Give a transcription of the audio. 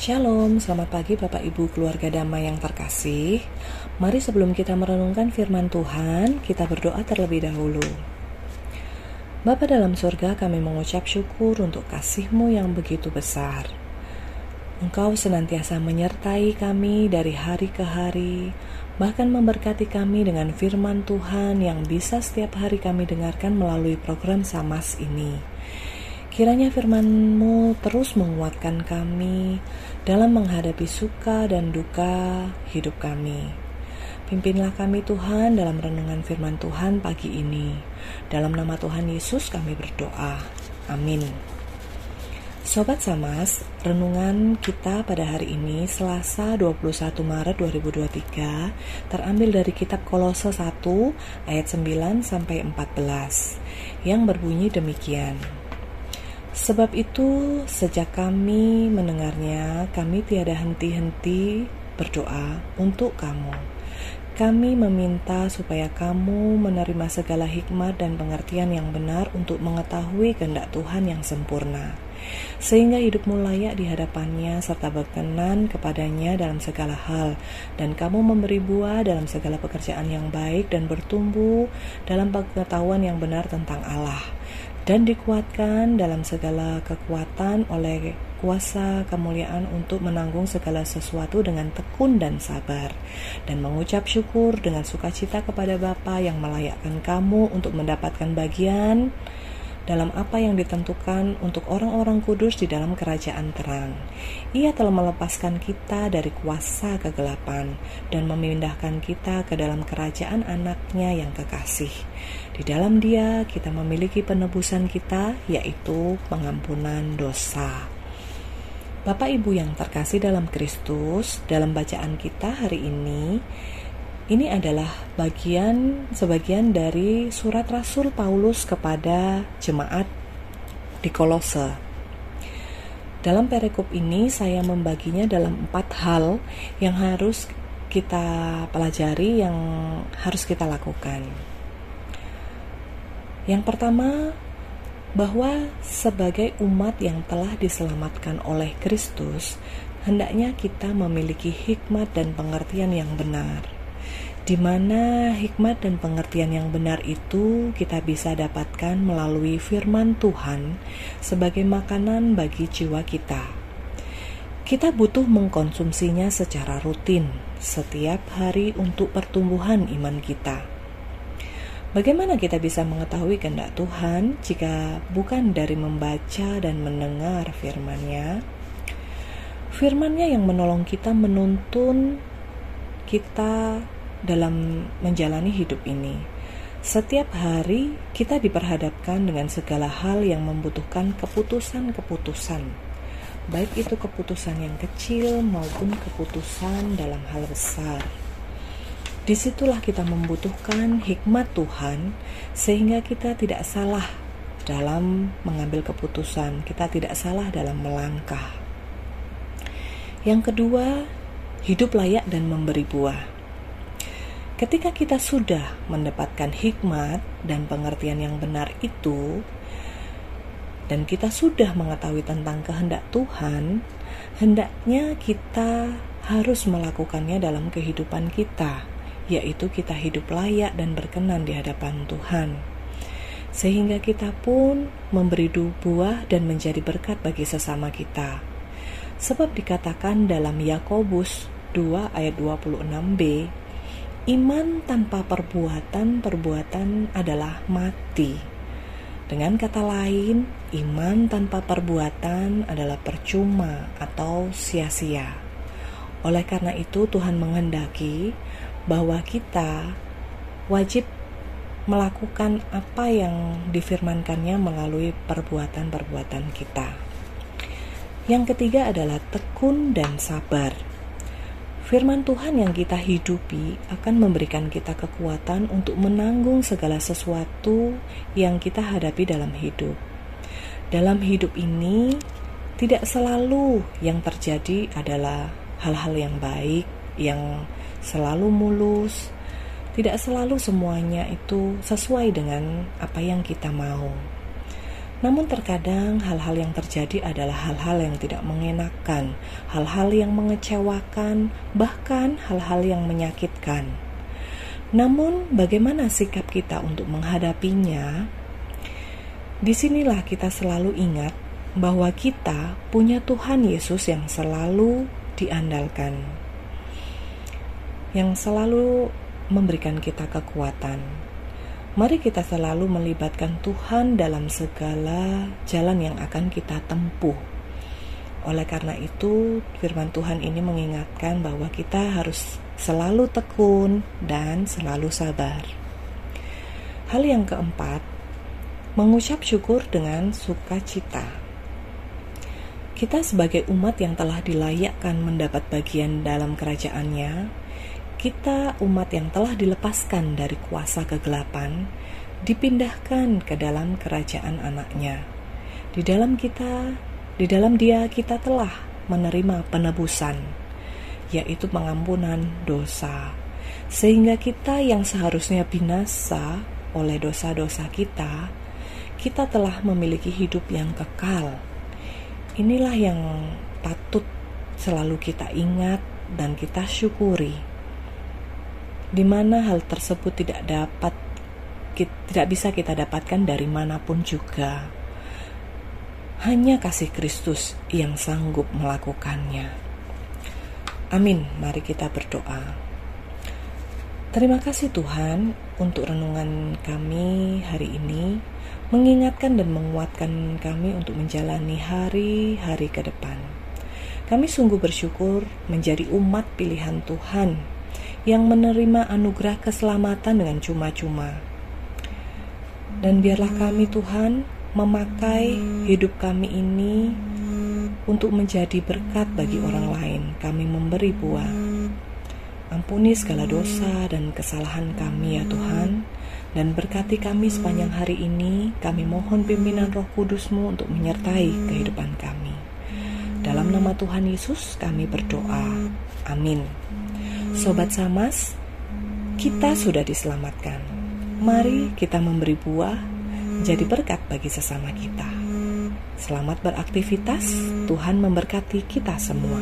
Shalom, selamat pagi Bapak Ibu keluarga damai yang terkasih. Mari sebelum kita merenungkan firman Tuhan, kita berdoa terlebih dahulu. Bapa dalam surga, kami mengucap syukur untuk kasih-Mu yang begitu besar. Engkau senantiasa menyertai kami dari hari ke hari, bahkan memberkati kami dengan firman Tuhan yang bisa setiap hari kami dengarkan melalui program Samas ini. Kiranya firman-Mu terus menguatkan kami dalam menghadapi suka dan duka hidup kami. Pimpinlah kami Tuhan dalam renungan firman Tuhan pagi ini. Dalam nama Tuhan Yesus kami berdoa. Amin. Sobat Samas, renungan kita pada hari ini Selasa 21 Maret 2023 terambil dari kitab Kolose 1 ayat 9 sampai 14 yang berbunyi demikian. Sebab itu, sejak kami mendengarnya, kami tiada henti-henti berdoa untuk kamu. Kami meminta supaya kamu menerima segala hikmat dan pengertian yang benar untuk mengetahui kehendak Tuhan yang sempurna, sehingga hidupmu layak di hadapannya serta berkenan kepadanya dalam segala hal, dan kamu memberi buah dalam segala pekerjaan yang baik dan bertumbuh dalam pengetahuan yang benar tentang Allah dan dikuatkan dalam segala kekuatan oleh kuasa kemuliaan untuk menanggung segala sesuatu dengan tekun dan sabar. Dan mengucap syukur dengan sukacita kepada Bapa yang melayakkan kamu untuk mendapatkan bagian dalam apa yang ditentukan untuk orang-orang kudus di dalam kerajaan terang. Ia telah melepaskan kita dari kuasa kegelapan dan memindahkan kita ke dalam kerajaan anaknya yang kekasih. Di dalam dia kita memiliki penebusan kita yaitu pengampunan dosa. Bapak Ibu yang terkasih dalam Kristus, dalam bacaan kita hari ini, ini adalah bagian sebagian dari surat Rasul Paulus kepada jemaat di Kolose. Dalam perikop ini saya membaginya dalam empat hal yang harus kita pelajari, yang harus kita lakukan. Yang pertama, bahwa sebagai umat yang telah diselamatkan oleh Kristus, hendaknya kita memiliki hikmat dan pengertian yang benar di mana hikmat dan pengertian yang benar itu kita bisa dapatkan melalui firman Tuhan sebagai makanan bagi jiwa kita. Kita butuh mengkonsumsinya secara rutin setiap hari untuk pertumbuhan iman kita. Bagaimana kita bisa mengetahui kehendak Tuhan jika bukan dari membaca dan mendengar firman-Nya? Firman-Nya yang menolong kita menuntun kita dalam menjalani hidup ini. Setiap hari kita diperhadapkan dengan segala hal yang membutuhkan keputusan-keputusan, baik itu keputusan yang kecil maupun keputusan dalam hal besar. Di situlah kita membutuhkan hikmat Tuhan, sehingga kita tidak salah dalam mengambil keputusan, kita tidak salah dalam melangkah. Yang kedua, hidup layak dan memberi buah. Ketika kita sudah mendapatkan hikmat dan pengertian yang benar itu, dan kita sudah mengetahui tentang kehendak Tuhan, hendaknya kita harus melakukannya dalam kehidupan kita, yaitu kita hidup layak dan berkenan di hadapan Tuhan. Sehingga kita pun memberi buah dan menjadi berkat bagi sesama kita. Sebab dikatakan dalam Yakobus 2 ayat 26b, Iman tanpa perbuatan, perbuatan adalah mati. Dengan kata lain, iman tanpa perbuatan adalah percuma atau sia-sia. Oleh karena itu, Tuhan menghendaki bahwa kita wajib melakukan apa yang difirmankannya melalui perbuatan-perbuatan kita. Yang ketiga adalah tekun dan sabar. Firman Tuhan yang kita hidupi akan memberikan kita kekuatan untuk menanggung segala sesuatu yang kita hadapi dalam hidup. Dalam hidup ini, tidak selalu yang terjadi adalah hal-hal yang baik, yang selalu mulus. Tidak selalu semuanya itu sesuai dengan apa yang kita mau. Namun terkadang hal-hal yang terjadi adalah hal-hal yang tidak mengenakan, hal-hal yang mengecewakan, bahkan hal-hal yang menyakitkan. Namun, bagaimana sikap kita untuk menghadapinya? Di sinilah kita selalu ingat bahwa kita punya Tuhan Yesus yang selalu diandalkan, yang selalu memberikan kita kekuatan Mari kita selalu melibatkan Tuhan dalam segala jalan yang akan kita tempuh. Oleh karena itu, firman Tuhan ini mengingatkan bahwa kita harus selalu tekun dan selalu sabar. Hal yang keempat, mengucap syukur dengan sukacita. Kita sebagai umat yang telah dilayakkan mendapat bagian dalam kerajaannya, kita umat yang telah dilepaskan dari kuasa kegelapan, dipindahkan ke dalam kerajaan anaknya. Di dalam kita, di dalam dia kita telah menerima penebusan, yaitu pengampunan dosa. Sehingga kita yang seharusnya binasa oleh dosa-dosa kita, kita telah memiliki hidup yang kekal. Inilah yang patut selalu kita ingat dan kita syukuri di mana hal tersebut tidak dapat tidak bisa kita dapatkan dari mana pun juga. Hanya kasih Kristus yang sanggup melakukannya. Amin. Mari kita berdoa. Terima kasih Tuhan untuk renungan kami hari ini, mengingatkan dan menguatkan kami untuk menjalani hari-hari ke depan. Kami sungguh bersyukur menjadi umat pilihan Tuhan yang menerima anugerah keselamatan dengan cuma-cuma. Dan biarlah kami Tuhan memakai hidup kami ini untuk menjadi berkat bagi orang lain. Kami memberi buah. Ampuni segala dosa dan kesalahan kami ya Tuhan dan berkati kami sepanjang hari ini. Kami mohon pimpinan Roh Kudus-Mu untuk menyertai kehidupan kami. Dalam nama Tuhan Yesus kami berdoa. Amin. Sobat Samas, kita sudah diselamatkan. Mari kita memberi buah, jadi berkat bagi sesama kita. Selamat beraktivitas, Tuhan memberkati kita semua.